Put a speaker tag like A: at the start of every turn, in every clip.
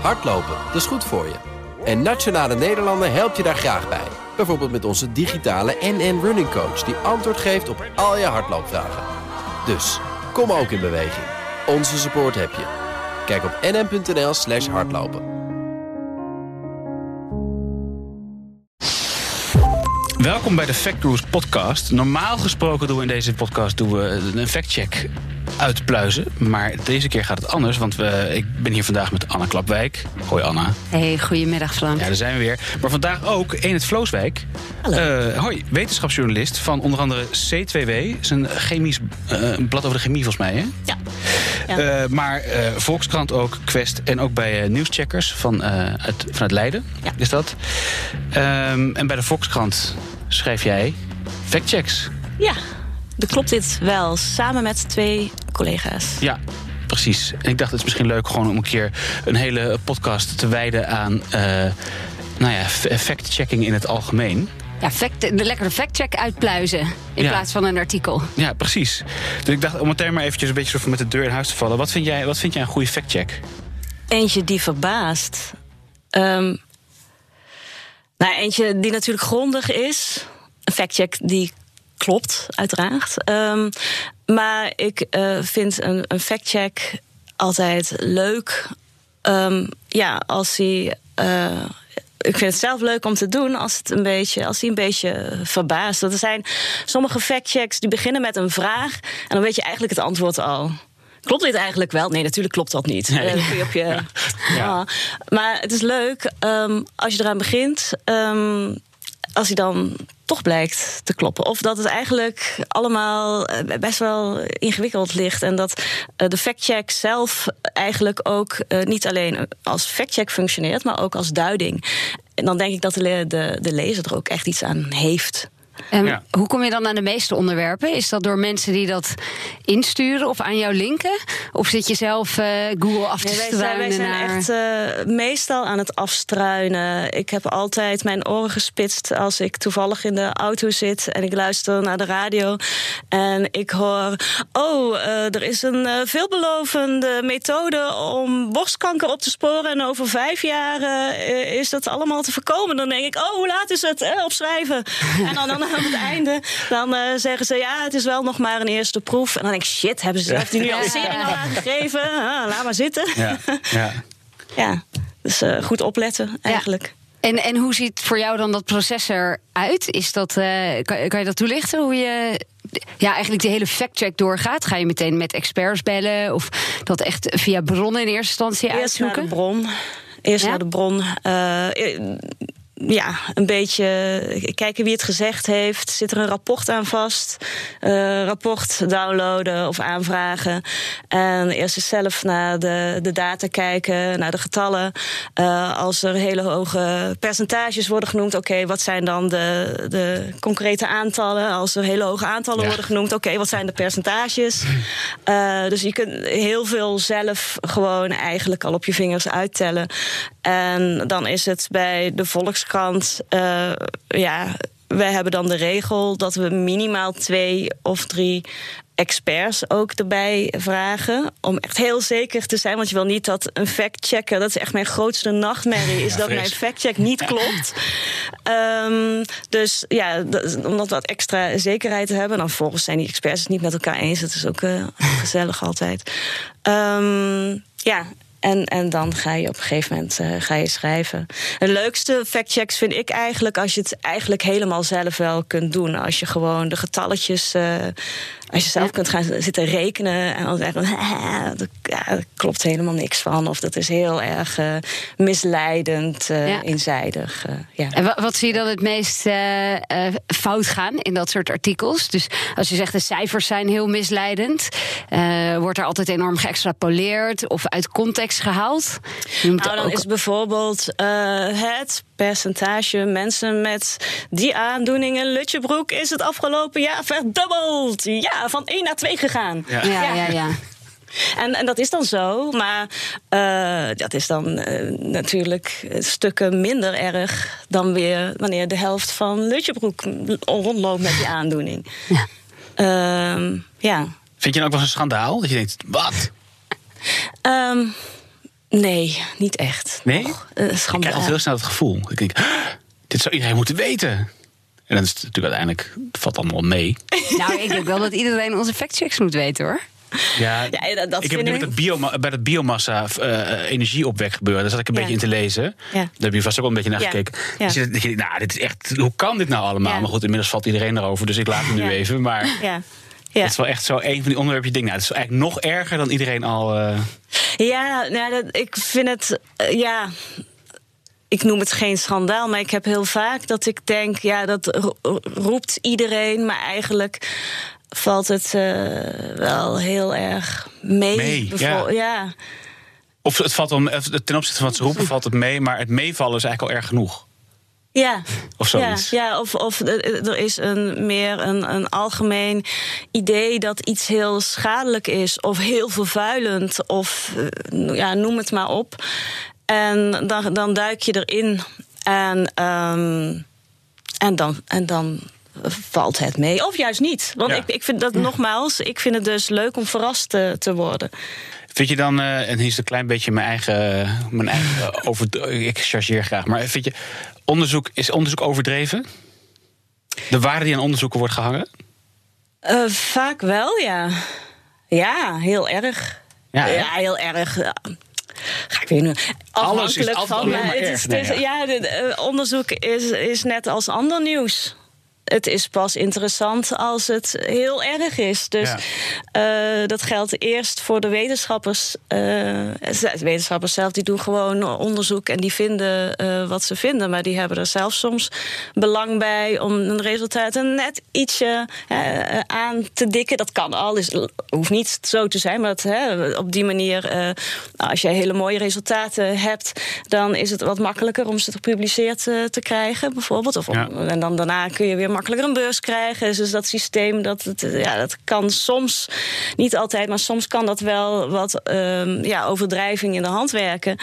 A: Hardlopen, dat is goed voor je. En Nationale Nederlanden helpt je daar graag bij. Bijvoorbeeld met onze digitale NN Running Coach... die antwoord geeft op al je hardloopvragen. Dus, kom ook in beweging. Onze support heb je. Kijk op nn.nl slash hardlopen.
B: Welkom bij de Fact Cruise podcast. Normaal gesproken doen we in deze podcast doen we een factcheck uitpluizen. Maar deze keer gaat het anders, want we, ik ben hier vandaag met Anna Klapwijk. Hoi Anna.
C: Hey, goedemiddag Frank.
B: Ja, daar zijn we weer. Maar vandaag ook Enid Vlooswijk.
C: Hallo.
B: Uh, hoi, wetenschapsjournalist van onder andere C2W. is een chemisch uh, een blad over de chemie volgens mij, hè?
C: Ja.
B: ja. Uh, maar Volkskrant ook, Quest en ook bij Nieuwscheckers van, uit, vanuit Leiden.
C: Ja.
B: Is dat. Um, en bij de Volkskrant schrijf jij factchecks.
C: Ja, klopt dit wel. Samen met twee collega's.
B: Ja, precies. En ik dacht, het is misschien leuk gewoon om een keer een hele podcast te wijden aan uh, nou ja, fact-checking in het algemeen.
C: Ja, fact, de lekkere fact-check uitpluizen in
B: Ja.
C: plaats van een artikel.
B: Ja, precies. Dus ik dacht om meteen maar eventjes een beetje zo met de deur in huis te vallen. Wat vind jij, wat vind jij een goede fact-check?
C: Eentje die verbaast. Ehm, nou, eentje die natuurlijk grondig is. Een fact-check die klopt, uiteraard. Ehm, maar ik eh, vind een, een fact-check altijd leuk. Ehm, ja, als hij. eh, ik vind het zelf leuk om te doen als het een beetje, als hij een beetje verbaast. Want er zijn sommige factchecks die beginnen met een vraag en dan weet je eigenlijk het antwoord al. Klopt dit eigenlijk wel? Nee, natuurlijk klopt dat niet.
B: Nee.
C: Eh, kun je op je,
B: Ja.
C: Ja. Maar het is leuk ehm, als je eraan begint. Als hij dan toch blijkt te kloppen. Of dat het eigenlijk allemaal eh, best wel ingewikkeld ligt. En dat eh, de factcheck zelf eigenlijk ook eh, niet alleen als factcheck functioneert, maar ook als duiding. En dan denk ik dat de, de, de lezer er ook echt iets aan heeft.
D: En
B: Ja.
D: Hoe kom je dan aan de meeste onderwerpen? Is dat door mensen die dat insturen of aan jou linken? Of zit je zelf eh, Google af te
C: Nee, wij zijn, wij
D: struinen
C: zijn
D: naar...
C: echt eh, meestal aan het afstruinen. Ik heb altijd mijn oren gespitst als ik toevallig in de auto zit en ik luister naar de radio. En ik hoor: Oh, eh, er is een eh, veelbelovende methode om borstkanker op te sporen. En over vijf jaar eh, is dat allemaal te voorkomen. Dan denk ik: Oh, hoe laat is het? Eh, opschrijven. En dan, dan aan het einde dan, eh, zeggen ze: Ja, het is wel nog maar een eerste proef. En dan denk ik: Shit, hebben ze zelf die nuancering al aangegeven? Ah, laat maar zitten.
B: Ja, ja.
C: Ja, dus eh, goed opletten eigenlijk.
D: En, en hoe ziet voor jou dan dat proces eruit? Is dat, eh, kan, kan je dat toelichten? Hoe je ja, eigenlijk die hele factcheck doorgaat? Ga je meteen met experts bellen? Of dat echt via bronnen in eerste instantie
C: Eerst naar de
D: uitzoeken?
C: bron. Eerst
D: Ja?
C: naar de bron. Eh, ja, een beetje kijken wie het gezegd heeft. Zit er een rapport aan vast? Eh, rapport downloaden of aanvragen. En eerst eens zelf naar de, de data kijken, naar de getallen. Eh, als er hele hoge percentages worden genoemd, oké, wat zijn dan de, de concrete aantallen? Als er hele hoge aantallen
B: Ja.
C: worden genoemd, oké, wat zijn de percentages? Eh, dus je kunt heel veel zelf gewoon eigenlijk al op je vingers uittellen. En dan is het bij de Volkskrant, eh, ja, wij hebben dan de regel dat we minimaal twee of drie experts ook erbij vragen. Om echt heel zeker te zijn. Want je wil niet dat een fact-checker... dat is echt mijn grootste nachtmerrie... is
B: Ja,
C: dat mijn fact-check niet klopt. Ehm, dus ja, dat- om dat wat extra zekerheid te hebben... dan volgens zijn die experts het niet met elkaar eens. Dat is ook eh, gezellig altijd. Ehm, ja, en, en dan ga je op een gegeven moment eh, ga je schrijven. De leukste factchecks vind ik eigenlijk als je het eigenlijk helemaal zelf wel kunt doen. Als je gewoon de getalletjes, eh, als je zelf
D: Ja.
C: kunt gaan zitten rekenen en dan zeggen, "Ah, dat, ja, daar klopt helemaal niks van. Of dat is heel erg eh, misleidend,
D: Ja.
C: eenzijdig. eh, ja.
D: En wa- wat zie je dan het meest fout gaan in dat soort artikels? Dus als je zegt de cijfers zijn heel misleidend, wordt er altijd enorm geëxtrapoleerd of uit context gehaald?
C: Nou, dan
D: ook-
C: is bijvoorbeeld het percentage mensen met die aandoening in Lutjebroek is het afgelopen jaar verdubbeld. Ja, van 1 naar 2 gegaan.
B: Ja.
D: ja, ja, ja.
C: En, en dat is dan zo, maar eh, dat is dan eh, natuurlijk stukken minder erg dan weer wanneer de helft van Lutjebroek rondloopt met die aandoening.
D: Ja.
C: Ehm, ja.
B: Vind je dan ook wel eens een schandaal? Dat je denkt, wat?
C: Ehm, Nee, niet echt.
B: Nee?
C: Eh,
B: Ik krijg altijd heel snel het gevoel. Ik denk, "Ah, dit zou iedereen moeten weten. En dan is het natuurlijk uiteindelijk, het valt allemaal mee.
D: Nou, ik denk wel dat iedereen onze factchecks moet weten hoor.
B: Ja,
C: Ja, dat, dat
B: ik heb nu met het bioma bij het biomassa eh energieopwek gebeuren. Daar zat ik een
C: Ja.
B: beetje in te lezen.
C: Ja.
B: Daar heb je vast ook wel een beetje naar
C: Ja.
B: gekeken.
C: Ja.
B: Dus je, dat nou, dit is echt, hoe kan dit nou allemaal?
C: Ja.
B: Maar goed, inmiddels valt iedereen erover, dus ik laat het nu
C: Ja.
B: even. Maar
C: Ja.
B: Het is wel echt zo een van die onderwerpen. Je denkt, nou, het is eigenlijk nog erger dan iedereen al. eh,
C: Ja, nou, dat, ik vind het. eh, ja. Ik noem het geen schandaal, maar ik heb heel vaak dat ik denk: ja, dat ro- roept iedereen, maar eigenlijk valt het eh, wel heel erg mee.
B: Mee,
C: ja.
B: Of het valt om, ten opzichte van wat ze roepen, valt het mee. Maar het meevallen is eigenlijk al erg genoeg.
C: Ja.
B: Of zoiets.
C: Ja, ja of, of eh, er is een, meer een, een algemeen idee dat iets heel schadelijk is, of heel vervuilend, of eh, ja, noem het maar op. En dan, dan duik je erin en, ehm, en, dan, en dan valt het mee. Of juist niet. Want
B: Ja.
C: ik, ik vind dat nogmaals, ik vind het dus leuk om verrast te, te worden.
B: Vind je dan, eh, en hier is een klein beetje mijn eigen, mijn eigen eh, over, ik chargeer graag, maar vind je, onderzoek, is onderzoek overdreven? De waarde die aan onderzoeken wordt gehangen?
C: Eh, vaak wel, ja. Ja, heel erg.
B: Ja?
C: Ja, heel erg. Ja. Ga ik weer nu.
B: Alles is
C: van. maar het is,
B: Nee, ja.
C: ja, de- de, onderzoek is, is net als ander nieuws. Het is pas interessant als het heel erg is. Dus eh, dat geldt eerst voor de wetenschappers. eh, de wetenschappers zelf die doen gewoon onderzoek en die vinden eh, wat ze vinden. Maar die hebben er zelf soms belang bij om een resultaat een net ietsje aan te dikken. Dat kan al, is, hoeft niet zo te zijn. Maar dat, hè, op die manier, als je hele mooie resultaten hebt, dan is het wat makkelijker om ze gepubliceerd te krijgen, bijvoorbeeld. Of om-
B: Ja.
C: En dan daarna kun je weer makkelijker een beurs krijgen. Dus dat systeem, dat, het, eh, ja, dat kan soms, niet altijd, maar soms kan dat wel wat ehm, ja, overdrijving in de hand werken.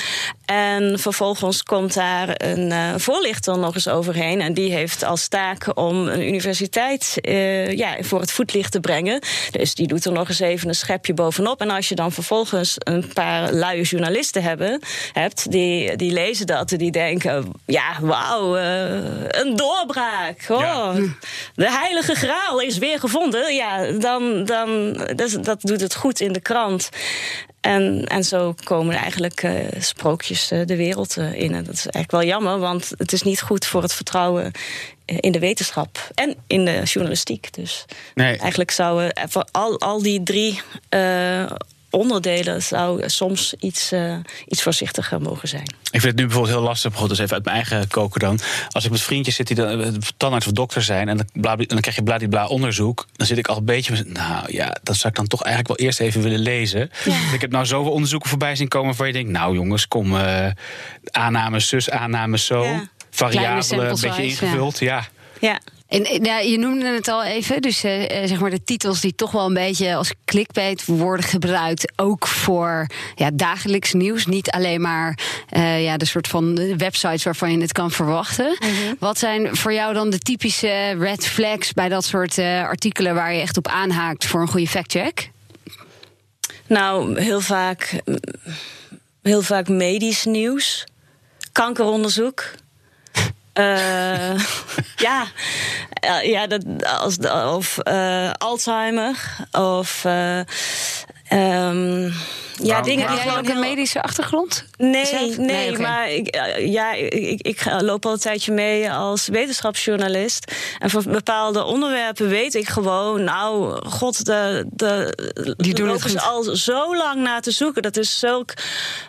C: En vervolgens komt daar een eh, voorlichter nog eens overheen. En die heeft als taak om een universiteit eh, ja, voor het voetlicht te brengen. Dus die doet er nog eens even een schepje bovenop. En als je dan vervolgens een paar luie journalisten hebben, hebt, die, die lezen dat en die denken: ja, wauw, eh, een doorbraak. Oh,
B: Ja.
C: De heilige graal is weer gevonden. Ja, dan, dan dat, is- dat doet het goed in de krant. En, en zo komen eigenlijk sprookjes eh, de wereld eh, in. En dat is eigenlijk wel jammer, want het is niet goed voor het vertrouwen eh, in de wetenschap en in de journalistiek. Dus
B: Nee.
C: eigenlijk zouden al, al die drie onderdelen zou soms iets, eh, iets voorzichtiger mogen zijn.
B: Ik vind het nu bijvoorbeeld heel lastig, bijvoorbeeld dus even uit mijn eigen koken dan. Als ik met vriendjes zit die dan eh, tandarts of dokter zijn... en dan, bla, dan krijg je bladibla onderzoek... dan zit ik al een beetje met... nou ja, dat zou ik dan toch eigenlijk wel eerst even willen lezen. Ik heb nou zoveel onderzoeken voorbij zien komen... waar je denkt, nou jongens, kom, eh aannames zus, aannames zo...
C: Ja.
B: variabelen, een beetje ingevuld, ja.
C: Ja.
D: En eh, ja, je noemde het al even, dus eh, eh, zeg maar de titels die toch wel een beetje als clickbait worden gebruikt, ook voor ja, dagelijks nieuws, niet alleen maar ja, de soort van websites waarvan je het kan verwachten. Wat zijn voor jou dan de typische red flags bij dat soort artikelen waar je echt op aanhaakt voor een goede factcheck?
C: Nou, heel vaak, heel vaak medisch nieuws, kankeronderzoek. Eh, ja, Eh, ja dat, als, of eh, Alzheimer. Of. eh, ehm, ja, dingen die gewoon
D: ook een medische achtergrond?
C: Nee,
D: Zelf?
C: nee, maar ik, ja, ik, ik loop al een tijdje mee als wetenschapsjournalist. En voor bepaalde onderwerpen weet ik gewoon, nou, god, de, de,
D: Die doen het
C: al zo lang naar te zoeken. Dat is zulk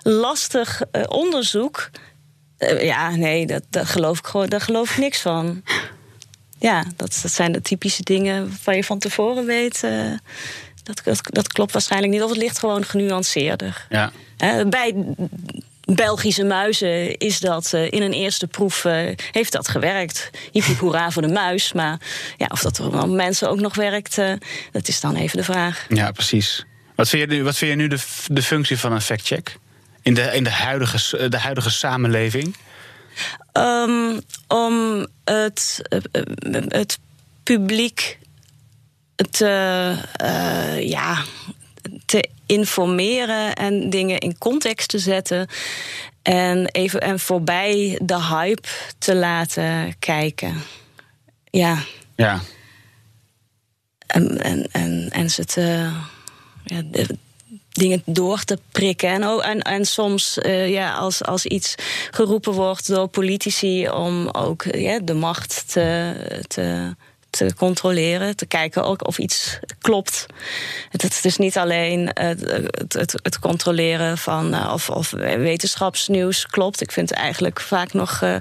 C: lastig onderzoek. Eh, ja, nee, dat, dat geloof ik gewoon, daar geloof ik niks van. Ja, dat, dat zijn de typische dingen waar je van tevoren weet. eh, dat, dat, dat klopt waarschijnlijk niet. Of het ligt gewoon genuanceerder.
B: ja.
C: Bij Belgische muizen is dat eh, in een eerste proef heeft dat gewerkt. Hiep hoera voor de muis. Maar ja, of dat op mensen ook nog werkt, dat is dan even de vraag.
B: Ja, precies. Wat vind je nu, wat vind je nu de, de functie van een factcheck? In de, in de, huidige, s- de huidige samenleving?
C: Ehm, om het, eh, eh, het publiek te, eh, ja, te informeren en dingen in context te zetten. En even en voorbij de hype te laten kijken. Ja.
B: Ja.
C: En, en, en, en ze te. Ja, dingen door te prikken. En, ook, en, en soms, uh, ja, als, als iets geroepen wordt door politici om ook ja, de macht te, te te controleren, te kijken ook of iets klopt. Het, is niet alleen het, het, het controleren van uh, of, of, wetenschapsnieuws klopt. Ik vind het eigenlijk vaak nog, uh,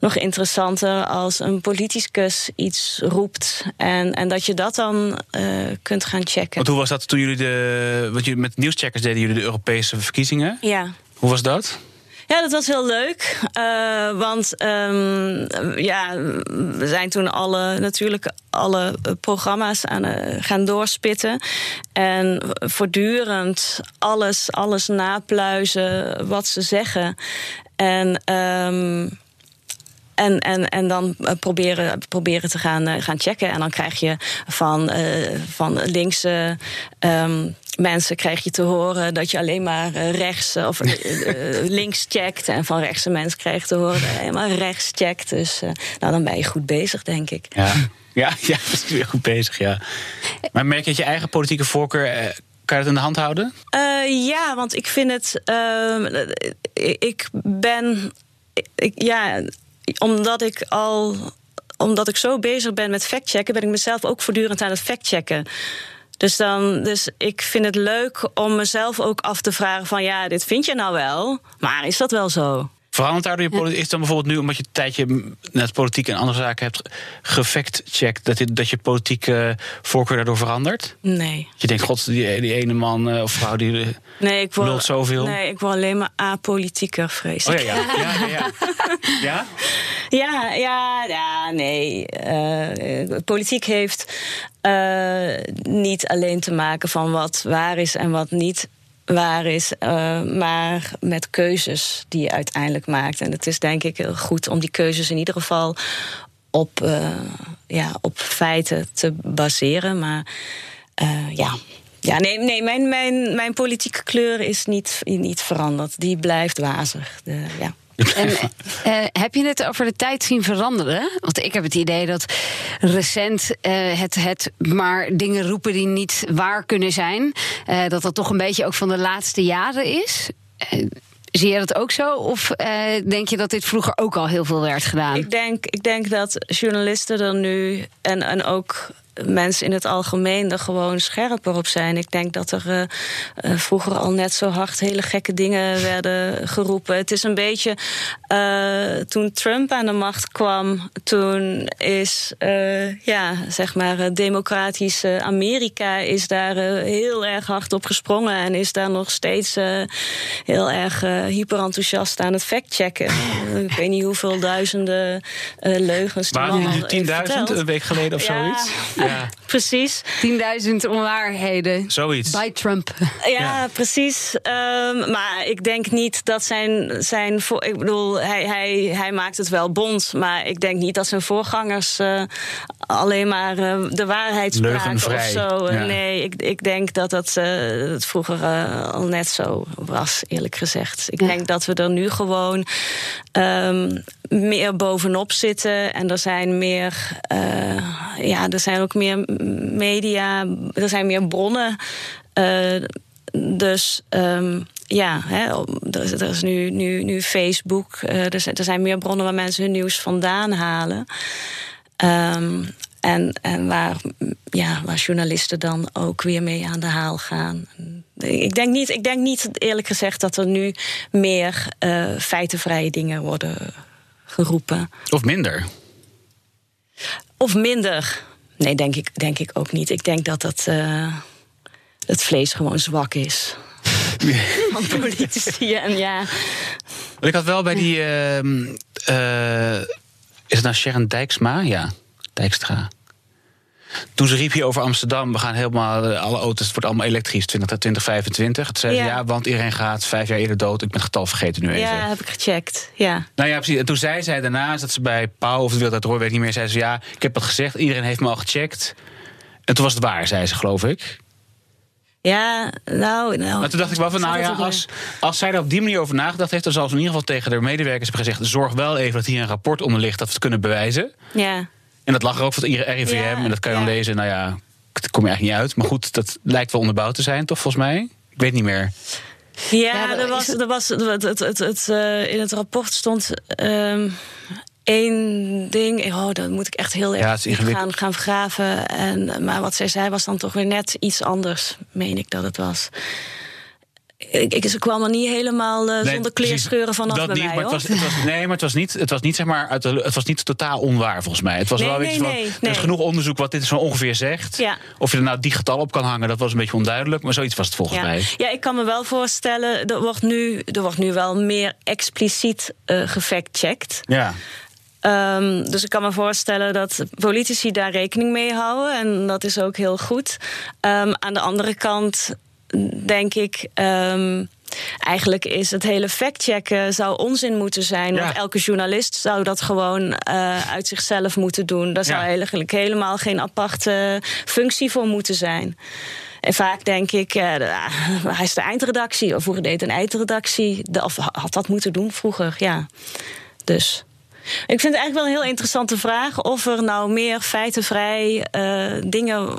C: nog interessanter als een politicus iets roept en, en dat je dat dan uh, kunt gaan checken.
B: Want hoe was dat toen jullie de. Wat jullie met nieuwscheckers deden jullie de Europese verkiezingen?
C: Ja.
B: Hoe was dat?
C: Ja, dat was heel leuk. Uh, want um, ja, we zijn toen alle, natuurlijk alle programma's aan uh, gaan doorspitten. En voortdurend alles, alles napluizen wat ze zeggen. En. Um, en, en, en dan proberen, proberen te gaan, gaan checken. En dan krijg je van, uh, van linkse um, mensen krijg je te horen dat je alleen maar uh, rechts of links checkt. En van rechtse mensen krijg je te horen dat je alleen maar rechts checkt. Dus nou, dan ben je goed bezig, denk ik.
B: Ja, ja, ja weer goed bezig, ja. Maar merk je dat je eigen politieke voorkeur kan je het in de hand houden?
C: Uh, ja, want ik vind het. Uh, ik ben. Ik, ja, omdat ik al. Omdat ik zo bezig ben met factchecken, ben ik mezelf ook voortdurend aan het factchecken. Dus, dan, dus ik vind het leuk om mezelf ook af te vragen: van ja, dit vind je nou wel, maar is dat wel zo?
B: Verandert daardoor je politiek? Is dan bijvoorbeeld nu, omdat je een tijdje net politiek en andere zaken hebt gefact-checkt, dat je, dat je politieke voorkeur daardoor verandert?
C: Nee.
B: Je denkt, god, die, die ene man uh, of vrouw die
C: nee, ik word,
B: zoveel.
C: Nee, ik word alleen maar apolitieker, vrees ik.
B: Oh ja, ja. ja, ja, ja.
C: ja? Ja, ja, nee. Uh, politiek heeft uh, niet alleen te maken van wat waar is en wat niet waar is, uh, maar met keuzes die je uiteindelijk maakt. En het is denk ik heel goed om die keuzes in ieder geval op, uh, ja, op feiten te baseren. Maar uh, ja. Ja, nee, nee mijn, mijn, mijn politieke kleur is niet, niet veranderd. Die blijft wazig. De, ja.
D: En, uh, heb je het over de tijd zien veranderen? Want ik heb het idee dat recent uh, het, het maar dingen roepen die niet waar kunnen zijn, uh, dat dat toch een beetje ook van de laatste jaren is. Zie je dat ook zo? Of denk je dat dit vroeger ook al heel veel werd gedaan?
C: Ik denk, ik denk dat journalisten er nu en, en ook mensen in het algemeen er gewoon scherper op zijn. Ik denk dat er uh, uh, vroeger al net zo hard hele gekke dingen werden geroepen. Het is een beetje. Uh, toen Trump aan de macht kwam, toen is. ja, zeg maar. democratisch Amerika is daar heel erg hard op gesprongen. En is daar nog steeds heel erg hyperenthousiast aan het factchecken. Ik weet niet hoeveel duizenden leugens.
B: Maar nu 10.000 een week geleden of
C: ja.
B: zoiets?
C: Ja. Precies.
D: 10.000 onwaarheden.
B: Zoiets.
D: Bij Trump.
C: Ja, ja. precies. Um, maar ik denk niet dat zijn. zijn voor, ik bedoel, hij, hij, hij maakt het wel bond. Maar ik denk niet dat zijn voorgangers uh, alleen maar uh, de waarheid spraken of zo. Ja. Nee, ik, ik denk dat dat uh, het vroeger al net zo was, eerlijk gezegd. Ik ja. denk dat we er nu gewoon. Um, meer bovenop zitten en er zijn meer, ja, er zijn ook meer media, er zijn meer bronnen. Uh, dus um, ja, hè, er, is nu, nu, nu Facebook. Uh, er, zijn, er zijn meer bronnen waar mensen hun nieuws vandaan halen. Um, en, en waar, ja, waar journalisten dan ook weer mee aan de haal gaan. Ik denk niet, ik denk niet eerlijk gezegd, dat er nu meer uh, feitenvrije dingen worden geroepen.
B: Of minder.
C: Of minder. Nee, denk ik, denk ik ook niet. Ik denk dat het, uh, het vlees gewoon zwak is. Van politici en ja.
B: Ik had wel bij die. Uh, uh, is het nou Sharon Dijksma? Ja, Dijkstra. Toen ze riep hier over Amsterdam, we gaan helemaal, alle auto's, het wordt allemaal elektrisch, 20, 2025. Het zei ja. ja, want iedereen gaat vijf jaar eerder dood. Ik ben het getal vergeten nu even.
C: Ja, heb ik gecheckt, ja.
B: Nou ja, precies. En toen zei zij daarna, dat ze bij Pauw of de Wereld Hoor, weet niet meer, zei ze ja, ik heb het gezegd, iedereen heeft me al gecheckt. En toen was het waar, zei ze, geloof ik.
C: Ja, nou, nou.
B: Maar toen dacht ik wel van, nou ja, als, als zij er op die manier over nagedacht heeft... dan zal ze in ieder geval tegen de medewerkers hebben gezegd... zorg wel even dat hier een rapport onder ligt, dat we het kunnen bewijzen.
C: Ja.
B: En dat lag er ook van het RIVM
C: Ja,
B: en dat kan je dan lezen. Nou ja, daar kom je eigenlijk niet uit. Maar goed, dat lijkt wel onderbouwd te zijn, toch volgens mij? Ik weet niet meer.
C: Ja,
D: Ja,
C: er
D: dat
C: was, er was, het, het, het, het, eh, in het rapport stond ehm, één ding. Oh, dat moet ik echt heel
B: Ja,
C: erg gaan, gaan graven. En, maar wat zij zei was dan toch weer net iets anders, meen ik dat het was. Ik, ik, ze kwam er niet helemaal
B: Nee,
C: zonder kleerscheuren vanaf
B: dat
C: bij
B: niet,
C: mij,
B: maar het was, het was, nee, maar het was niet, het was niet, zeg maar, uit de, het was niet totaal onwaar volgens mij. Het was
C: Nee,
B: wel
C: nee,
B: van,
C: nee,
B: er is genoeg onderzoek wat dit zo ongeveer zegt.
C: Ja.
B: Of je er nou die getal op kan hangen, dat was een beetje onduidelijk. Maar zoiets was het volgens
C: Ja.
B: mij.
C: ja, ik kan me wel voorstellen, er wordt nu, er wordt nu wel meer expliciet eh gefactcheckt.
B: Ja.
C: Ehm, dus ik kan me voorstellen dat politici daar rekening mee houden. En dat is ook heel goed. Ehm, aan de andere kant denk ik. ehm, Eigenlijk is het hele factchecken zou onzin moeten zijn.
B: Ja.
C: Want elke journalist zou dat gewoon eh, uit zichzelf moeten doen. Daar zou
B: Ja.
C: eigenlijk helemaal geen aparte functie voor moeten zijn. En vaak denk ik, ah, hij is de eindredactie. Of vroeger deed een eindredactie. De- Of had dat moeten doen vroeger, ja. Dus. Ik vind het eigenlijk wel een heel interessante vraag of er nou meer feitenvrij eh, dingen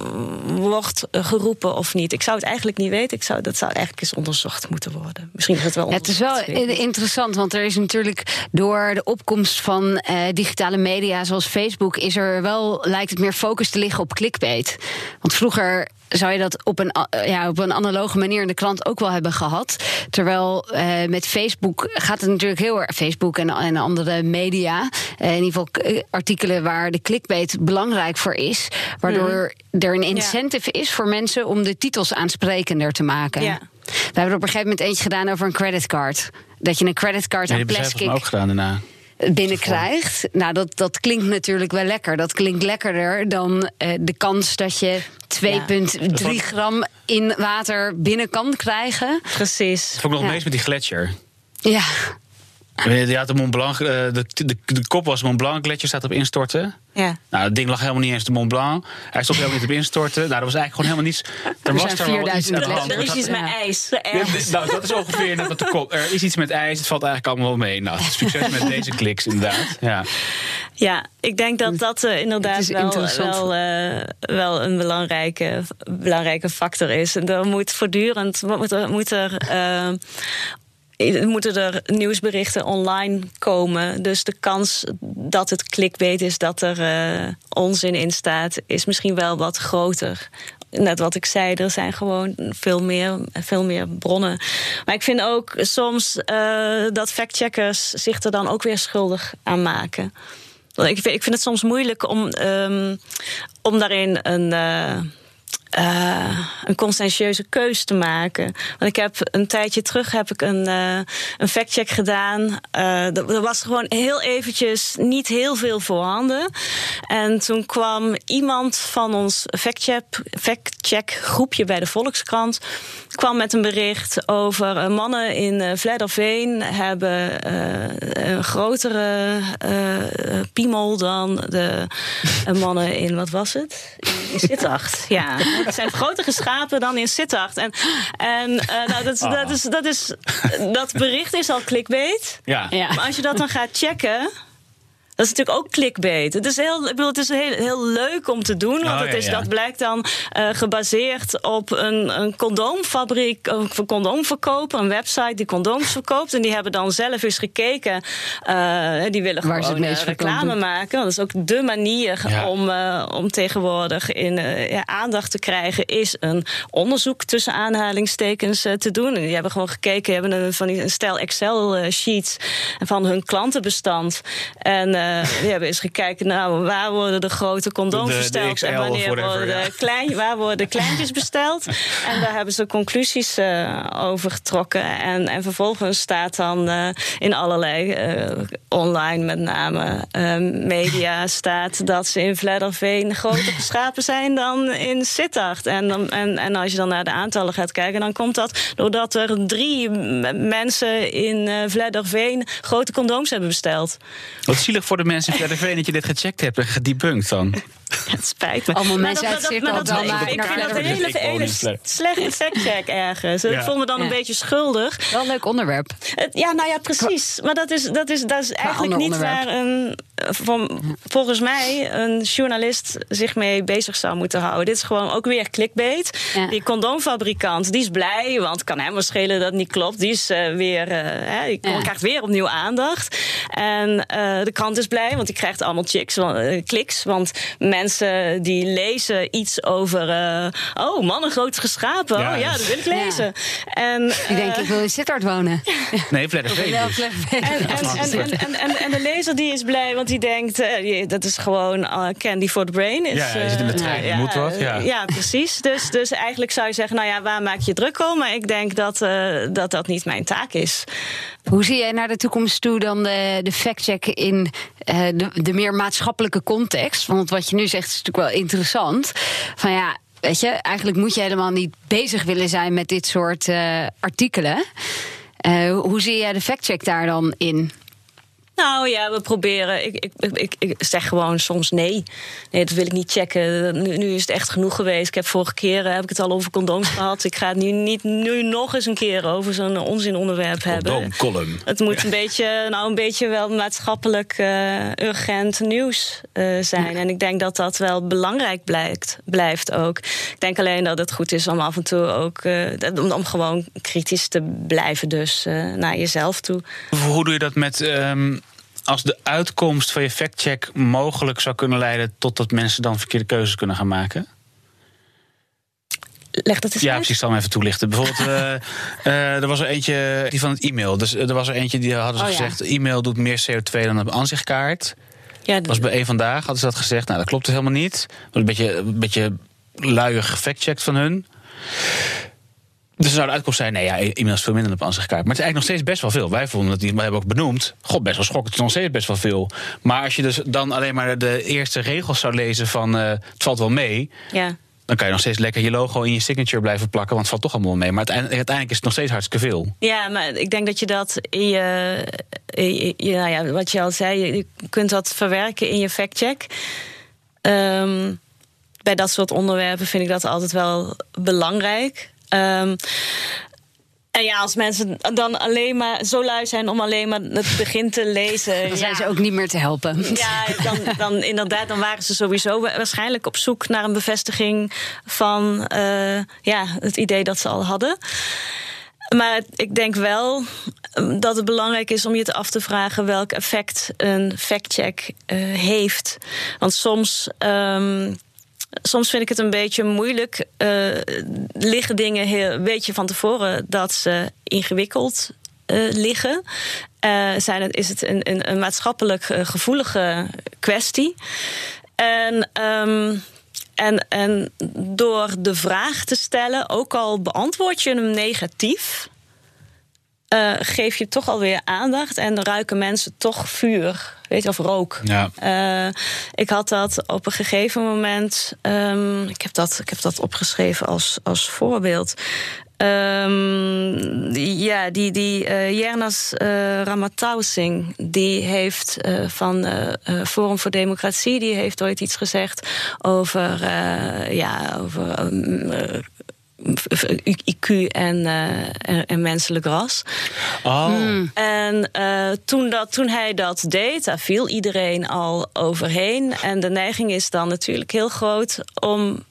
C: wordt geroepen of niet. Ik zou het eigenlijk niet weten. Ik zou, dat zou eigenlijk eens onderzocht moeten worden. Misschien is het wel
D: Ja, het is wel interessant, want er is natuurlijk door de opkomst van eh, digitale media zoals Facebook, is er wel, lijkt het meer focus te liggen op clickbait. Want vroeger zou je dat op een, ja, op een analoge manier in de krant ook wel hebben gehad. Terwijl eh, met Facebook gaat het natuurlijk heel erg, Facebook en, en andere media, eh, in ieder geval eh, artikelen waar de clickbait belangrijk voor is, waardoor er een incentive is voor mensen om de titels aansprekender te maken.
C: Ja.
D: We hebben er op een gegeven moment eentje gedaan over een creditcard. Dat je een creditcard
B: Nee,
D: aan
B: die hebben zij volgens mij
D: plastic
B: ook gedaan daarna.
D: Binnenkrijgt. Nou, dat, dat klinkt natuurlijk wel lekker. Dat klinkt lekkerder dan eh, de kans dat je 2,3 gram in water binnen kan krijgen.
C: Precies.
B: Het vond ik nog
D: Ja.
B: meest met die gletsjer.
D: Ja,
B: Je had de Mont Blanc, eh, de, de, de kop was Mont Blanc, gletsjer staat op instorten.
C: Ja.
B: Nou, het ding lag helemaal niet eens de Mont Blanc. Hij stond helemaal niet op instorten. Nou, dat was eigenlijk gewoon helemaal niets. Er, was daar wel
D: 4000
B: iets aan de hand.
C: Er is iets met ijs.
B: Nou, dat is ongeveer wat er komt. Er is iets met ijs, het valt eigenlijk allemaal wel mee. Nou, succes met deze kliks, inderdaad. Ja.
C: Ja, ik denk dat dat eh, inderdaad wel, wel, eh, wel een belangrijke, belangrijke factor is. En er moet voortdurend moet er, moet er, eh, moeten er nieuwsberichten online komen. Dus de kans dat het clickbait is dat er eh, onzin in staat, is misschien wel wat groter. Net wat ik zei, er zijn gewoon veel meer, veel meer bronnen. Maar ik vind ook soms eh, dat factcheckers zich er dan ook weer schuldig aan maken. Ik vind, ik vind het soms moeilijk om, ehm, om daarin een, eh, eh, een conscientieuze keus te maken. Want ik heb een tijdje terug heb ik een, eh een factcheck gedaan. Eh, er, was gewoon heel eventjes niet heel veel voorhanden. En toen kwam iemand van ons factcheck, factcheck groepje bij de Volkskrant... kwam met een bericht over mannen in Vledderveen... hebben een grotere piemel dan de mannen in, wat was het? In Sittard, ja. Het zijn grotere schapen dan in Sittard. En, en eh, nou, dat, is- dat, is, dat, is, dat bericht is al clickbait.
B: Ja.
D: ja.
C: Maar als je dat dan gaat checken. Dat is natuurlijk ook clickbait. Het is, heel, ik bedoel, het is heel, heel leuk om te doen. Want
B: Oh,
C: het is,
B: ja.
C: dat blijkt dan eh, gebaseerd op een, een condoomfabriek, of een condoomverkoper, een website die condooms verkoopt. En die hebben dan zelf eens gekeken. eh, die willen
D: Waar
C: gewoon
D: meest
C: eh, reclame maken. Want dat is ook de manier
B: Ja.
C: om, eh, om tegenwoordig in, eh, ja, aandacht te krijgen. Is een onderzoek tussen aanhalingstekens eh, te doen. En die hebben gewoon gekeken, die hebben een, van die, een stel Excel-sheets van hun klantenbestand. En eh, die hebben eens gekeken, nou, waar worden de grote condooms
B: de
C: besteld en wanneer
B: whatever,
C: worden
B: ja.
C: de klein, waar worden de kleintjes besteld. En daar hebben ze conclusies eh, over getrokken. En, en vervolgens staat dan eh, in allerlei online, met name media, staat dat ze in Vledderveen groter geschapen zijn dan in Sittard. En, dan, en, en als je dan naar de aantallen gaat kijken, dan komt dat doordat er drie mensen in Vledderveen grote condooms hebben besteld.
B: Wat zielig voor de mensen in Vledderveen dat je dit gecheckt hebt en gedebunked dan?
C: Het spijt me.
D: Allemaal mensen uit cirkel dan
C: ik- vind dat een hele,
B: Vle-
C: slechte factcheck ergens. Ik voel me dan een beetje schuldig.
D: Wel een leuk onderwerp.
C: Ja, nou ja, precies. Maar dat is, dat is, dat is eigenlijk niet waar een, van, volgens mij een journalist zich mee bezig zou moeten houden. Dit is gewoon ook weer clickbait.
D: Ja.
C: Die condoomfabrikant die is blij, want het kan hem wel schelen dat het niet klopt. Die is eh, weer, eh, hè, die
D: Ja.
C: krijgt weer opnieuw aandacht. En eh, de krant is blij, want die krijgt allemaal chicks, kliks. Want mensen die lezen iets over. eh, oh, mannen groot geschapen.
B: Ja,
C: oh ja,
B: dat-
C: wil ik
D: Ja.
C: lezen. En,
D: Die denkt,
C: eh,
D: ik wil in Sittard wonen.
B: Nee, Vledderveen dus.
D: Vledderveen.
C: en, en, en, en, en, en, en de lezer die is blij, want die denkt... eh, dat is gewoon eh, candy for the brain. Is,
B: Ja, je zit in de
C: eh,
B: moet wat, ja.
C: ja, precies. Dus, dus eigenlijk zou je zeggen, nou ja, waar maak je druk om? Maar ik denk dat eh, dat, dat niet mijn taak is.
D: Hoe zie jij naar de toekomst toe dan de, de fact-check in eh, de, de meer maatschappelijke context? Want wat je nu zegt is natuurlijk wel interessant. Van ja, weet je, eigenlijk moet je helemaal niet bezig willen zijn met dit soort eh, artikelen. Eh, hoe zie jij de fact-check daar dan in?
C: Nou ja, we proberen. Ik, ik, ik, ik zeg gewoon soms nee. Nee, dat wil ik niet checken. Nu, nu is het echt genoeg geweest. Ik heb vorige keer eh, heb ik het al over condooms gehad. Ik ga het nu niet nu nog eens een keer over zo'n onzin onderwerp hebben.
B: Condoomcolumn.
C: Het moet een beetje, nou een beetje wel maatschappelijk eh, urgent nieuws eh, zijn. En ik denk dat dat wel belangrijk blijkt, blijft ook. Ik denk alleen dat het goed is om af en toe ook eh, om, om gewoon kritisch te blijven, dus eh, naar jezelf toe.
B: Hoe doe je dat met. ehm, als de uitkomst van je factcheck mogelijk zou kunnen leiden tot dat mensen dan verkeerde keuzes kunnen gaan maken?
C: Leg dat eens
B: Ja,
C: uit.
B: precies. Ik zal hem even toelichten. Bijvoorbeeld, eh, eh, er was er eentje die van het e-mail. Dus eh, er was er eentje die hadden ze
D: Oh, ja.
B: gezegd: e-mail doet meer CO2 dan een aanzichtkaart.
C: Ja,
B: Dat was bij één vandaag, hadden ze dat gezegd. Nou, dat klopt dus helemaal niet. Dat was een beetje, een beetje luiig gefactcheckt van hun. Dus zou de uitkomst zijn, nee ja, e-mail is veel minder op aanzichtkaart. Maar het is eigenlijk nog steeds best wel veel. Wij vonden het, die we hebben ook benoemd. God, best wel schokkend, het is nog steeds best wel veel. Maar als je dus dan alleen maar de eerste regels zou lezen van eh, het valt wel mee...
C: ja.
B: dan kan je nog steeds lekker je logo in je signature blijven plakken... want het valt toch allemaal mee. Maar uiteindelijk, is het nog steeds hartstikke veel.
C: Ja, maar ik denk dat je dat in je, in je- ja, ja, wat je al zei, je kunt dat verwerken in je factcheck. Ehm bij dat soort onderwerpen vind ik dat altijd wel belangrijk. Ehm, en ja, als mensen dan alleen maar zo lui zijn om alleen maar het begin te lezen.
D: Dan zijn
C: ja.
D: ze ook niet meer te helpen.
C: Ja, dan, dan inderdaad, dan waren ze sowieso wa- waarschijnlijk op zoek naar een bevestiging van eh, ja, het idee dat ze al hadden. Maar ik denk wel eh, dat het belangrijk is om je te af te vragen welk effect een factcheck eh heeft. Want soms. ehm, Soms vind ik het een beetje moeilijk. eh, liggen dingen heel, weet je van tevoren dat ze ingewikkeld eh, liggen? Eh, zijn het, is het een, een, een maatschappelijk gevoelige kwestie? En, ehm, en, en door de vraag te stellen, ook al beantwoord je hem negatief, eh, geef je toch alweer aandacht en ruiken mensen toch vuur, weet je, of rook.
B: Ja.
C: Eh, ik had dat op een gegeven moment. ehm, ik, heb dat, ik heb dat opgeschreven als, als voorbeeld. Ehm, die- ja, die, die eh Jernas eh Ramatausing, die heeft eh, van Forum voor Democratie, die heeft ooit iets gezegd over, ja, over ehm, eh, IQ en, eh, en, en menselijk ras.
B: Oh,
C: En eh, toen, dat, toen hij dat deed, daar viel iedereen al overheen. En de neiging is dan natuurlijk heel groot om,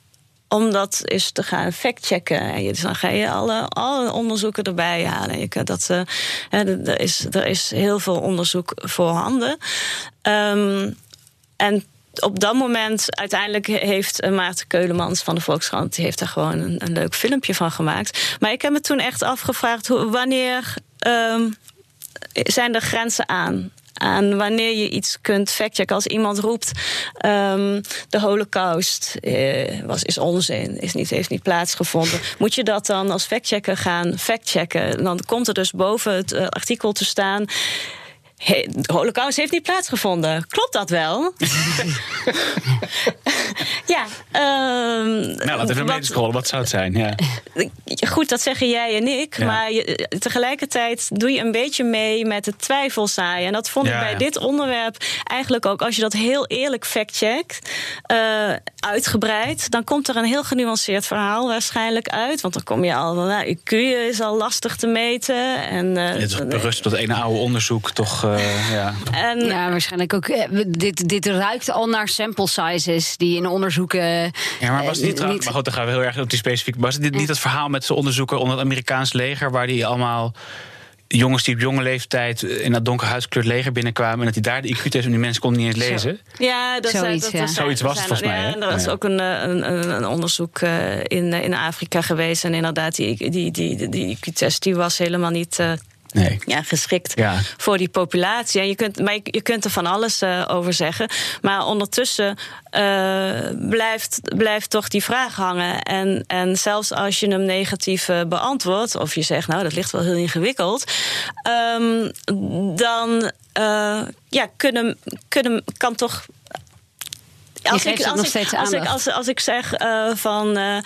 C: om dat eens te gaan factchecken. En je- dus dan ga je alle, alle onderzoeken erbij halen. Je dat, eh, er, is, er is heel veel onderzoek voorhanden. Ehm, en op dat moment, uiteindelijk heeft eh, Maarten Keulemans van de Volkskrant... die heeft daar gewoon een, een leuk filmpje van gemaakt. Maar ik heb me toen echt afgevraagd... Wanneer ehm, zijn er grenzen aan? Aan wanneer je iets kunt factchecken. Als iemand roept: ehm, de Holocaust eh, was, is onzin, is niet, heeft niet plaatsgevonden. Moet je dat dan als factchecker gaan factchecken? Dan komt er dus boven het eh, artikel te staan. He, de holocaust heeft niet plaatsgevonden. Klopt dat wel? ja. Um,
B: nou, laten we. Wat zou het zijn? Ja.
C: Goed, dat zeggen jij en ik. Maar je, tegelijkertijd doe je een beetje mee met het twijfelzaaien. En dat vond ik bij dit onderwerp eigenlijk ook. Als je dat heel eerlijk factcheckt, uh, uitgebreid... dan komt er een heel genuanceerd verhaal waarschijnlijk uit. Want dan kom je al... Nou, IQ is al lastig te meten. En, uh,
B: het berust dat ene oude onderzoek toch... Uh, ja.
D: En, ja, waarschijnlijk ook. Dit, dit ruikt al naar sample sizes die in onderzoeken.
B: Ja, maar was het niet, niet... Maar goed, dan gaan we heel erg op die specifieke. Was dit niet het verhaal met de onderzoeker onder het Amerikaans leger, waar die allemaal jongens die op jonge leeftijd in dat donkerhuidskleurd leger binnenkwamen. En dat hij daar de IQ-test en die mensen konden niet eens lezen.
C: Ja, dat,
D: Zoiets,
C: dat,
D: ja.
B: Zoiets was het volgens mij.
C: Ja, er was ook een, een, een, onderzoek in, in Afrika geweest. En inderdaad, die, die, die, die IQ-test die was helemaal niet. Uh,
B: Nee.
C: Ja, geschikt ja. voor die populatie. En je kunt, maar je, je kunt er van alles uh, over zeggen. Maar ondertussen uh, blijft, blijft toch die vraag hangen. En, en zelfs als je hem negatief uh, beantwoordt, of je zegt, nou, dat ligt wel heel ingewikkeld, um, dan ja, kunnen, kunnen, kan toch
D: als ik, als, ik,
C: als, ik, als, als, ik zeg uh, van uh,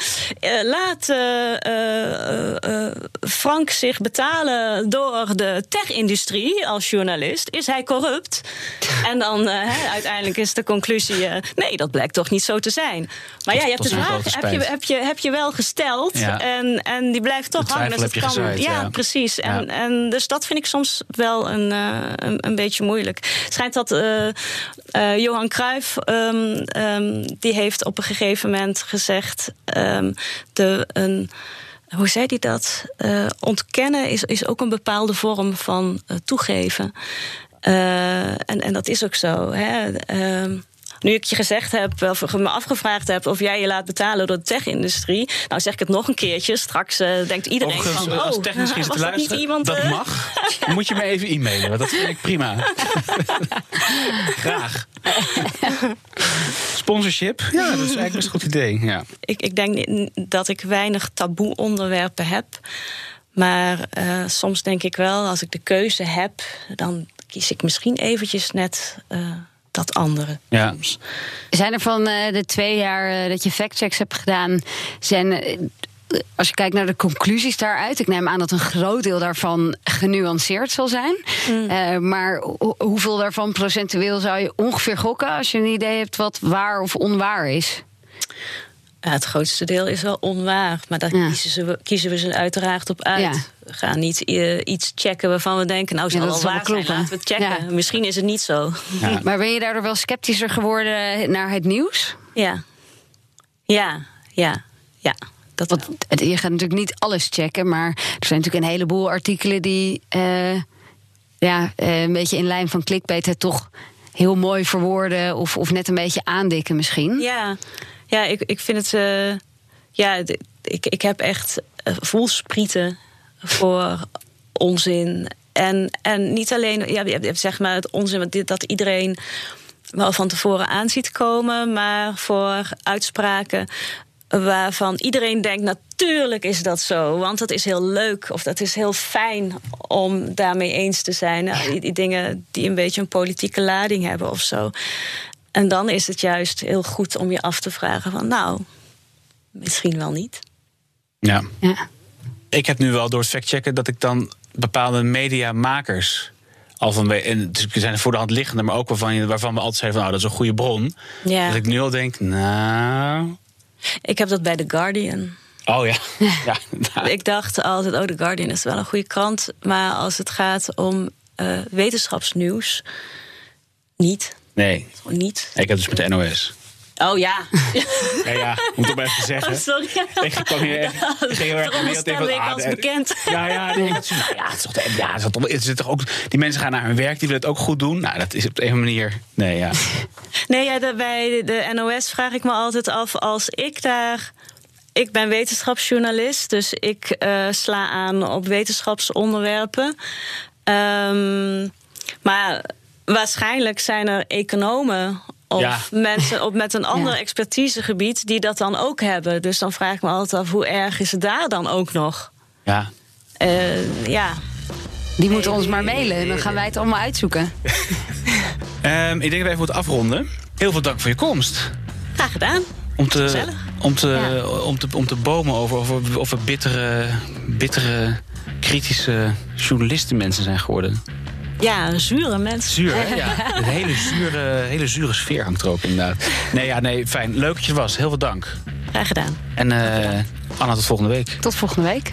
C: laat uh, Frank zich betalen door de tech-industrie als journalist, is hij corrupt? en dan uiteindelijk is de conclusie: nee, dat blijkt toch niet zo te zijn. Maar ja, je hebt de vraag heb je, heb, je, heb je wel gesteld
B: ja.
C: en, en die blijft toch hangen. Dus kan,
B: gezaaid,
C: ja,
B: ja,
C: precies. En, ja. en dus dat vind ik soms wel een, een, een, beetje moeilijk. Het schijnt dat Johan Cruijff. Um, Um, die heeft op een gegeven moment gezegd: um, de, een, hoe zei hij dat? Uh, ontkennen is, is ook een bepaalde vorm van uh, toegeven. Uh, en, en dat is ook zo. Hè? Um, nu ik je gezegd heb, of me afgevraagd heb of jij je laat betalen door de tech-industrie. Nou zeg ik het nog een keertje. Straks uh, denkt iedereen
B: Overigens,
C: van, oh,
B: als technisch
C: was
B: te
C: dat niet iemand...
B: Dat
C: uh...
B: mag. Moet je me even e-mailen, want dat vind ik prima. Graag. Sponsorship? Ja, dat is eigenlijk best een goed idee. Ja.
C: Ik, ik denk dat ik weinig taboe onderwerpen heb. Maar uh, soms denk ik wel, als ik de keuze heb, dan kies ik misschien eventjes net dat andere.
B: Ja.
D: Zijn er van uh, de twee jaar dat je factchecks hebt gedaan, zijn. Als je kijkt naar de conclusies daaruit, ik neem aan dat een groot deel daarvan genuanceerd zal zijn. Mm. maar ho hoeveel daarvan procentueel zou je ongeveer gokken als je een idee hebt wat waar of onwaar is?
C: Ja, het grootste deel is wel onwaar, maar daar ja. kiezen, ze, kiezen, we ze uiteraard op uit. Ja. We gaan niet uh, iets checken waarvan we denken, nou, zal ja, wel waar kloppen. zijn, laten we het checken. Misschien is het niet zo.
D: Maar ben je daardoor wel sceptischer geworden naar het nieuws?
C: Ja. Ja, ja, ja. Dat
D: Want je gaat natuurlijk niet alles checken, maar er zijn natuurlijk een heleboel artikelen die uh, ja, uh, een beetje in lijn van clickbait het toch heel mooi verwoorden of, of net een beetje aandikken misschien.
C: Ja. Ja, ik, ik vind het. Uh, ja, ik, ik heb echt voelsprieten voor onzin. En, en niet alleen, ja, zeg maar, het onzin dat iedereen wel van tevoren aan ziet komen, maar voor uitspraken waarvan iedereen denkt: natuurlijk is dat zo, want dat is heel leuk of dat is heel fijn om daarmee eens te zijn. Nou, die, die, dingen die een beetje een politieke lading hebben of zo. En dan is het juist heel goed om je af te vragen: van nou, misschien wel niet.
B: Ja.
D: ja.
B: Ik heb nu wel door het factchecken dat ik dan bepaalde mediamakers al van en dus zijn er voor de hand liggende, maar ook waarvan, waarvan we altijd zeiden van nou, dat is een goede bron.
C: Ja.
B: Dat ik nu al denk, nou.
C: Ik heb dat bij The Guardian.
B: Oh ja. ja.
C: ik dacht altijd, oh, The Guardian is wel een goede krant. Maar als het gaat om uh, wetenschapsnieuws, niet.
B: Nee.
C: Gewoon niet.
B: Ik heb dus met de NOS.
C: Oh ja.
B: ja, ja, moet ik maar even zeggen.
C: Oh, sorry.
B: Ik kwam hier echt. Ik ging heel erg
C: als bekend.
B: Ja, ja, nee, dat is, nou ja, het is toch, de, ja, het is toch, het is toch ook, die mensen gaan naar hun werk, die willen het ook goed doen. Nou, dat is op een manier. Nee, ja.
C: Nee, ja, de, bij de NOS vraag ik me altijd af als ik daar. Ik ben wetenschapsjournalist, dus ik uh, sla aan op wetenschapsonderwerpen. Um, maar waarschijnlijk zijn er economen of
B: Ja.
C: mensen op, met een ander
D: Ja.
C: expertisegebied die dat dan ook hebben. Dus dan vraag ik me altijd af hoe erg is het daar dan ook nog?
B: Ja.
C: Eh, ja.
D: Die moeten ons maar mailen. Dan gaan wij het allemaal uitzoeken.
B: Ehm, ik denk dat we even moeten afronden. Heel veel dank voor je komst.
C: Graag gedaan.
B: Om te,
C: Gezellig.
B: om te,
C: Ja.
B: om te, om te bomen over, over, over bittere, bittere, kritische journalisten mensen zijn geworden.
C: Ja, zure mensen.
B: Zuur, hè? Ja. Een hele zure, hele zure sfeer hangt er ook inderdaad. Nee, ja, nee, fijn. Leuk dat je er was. Heel veel dank.
C: Graag gedaan.
B: En eh, Anna, tot volgende week.
D: Tot volgende week.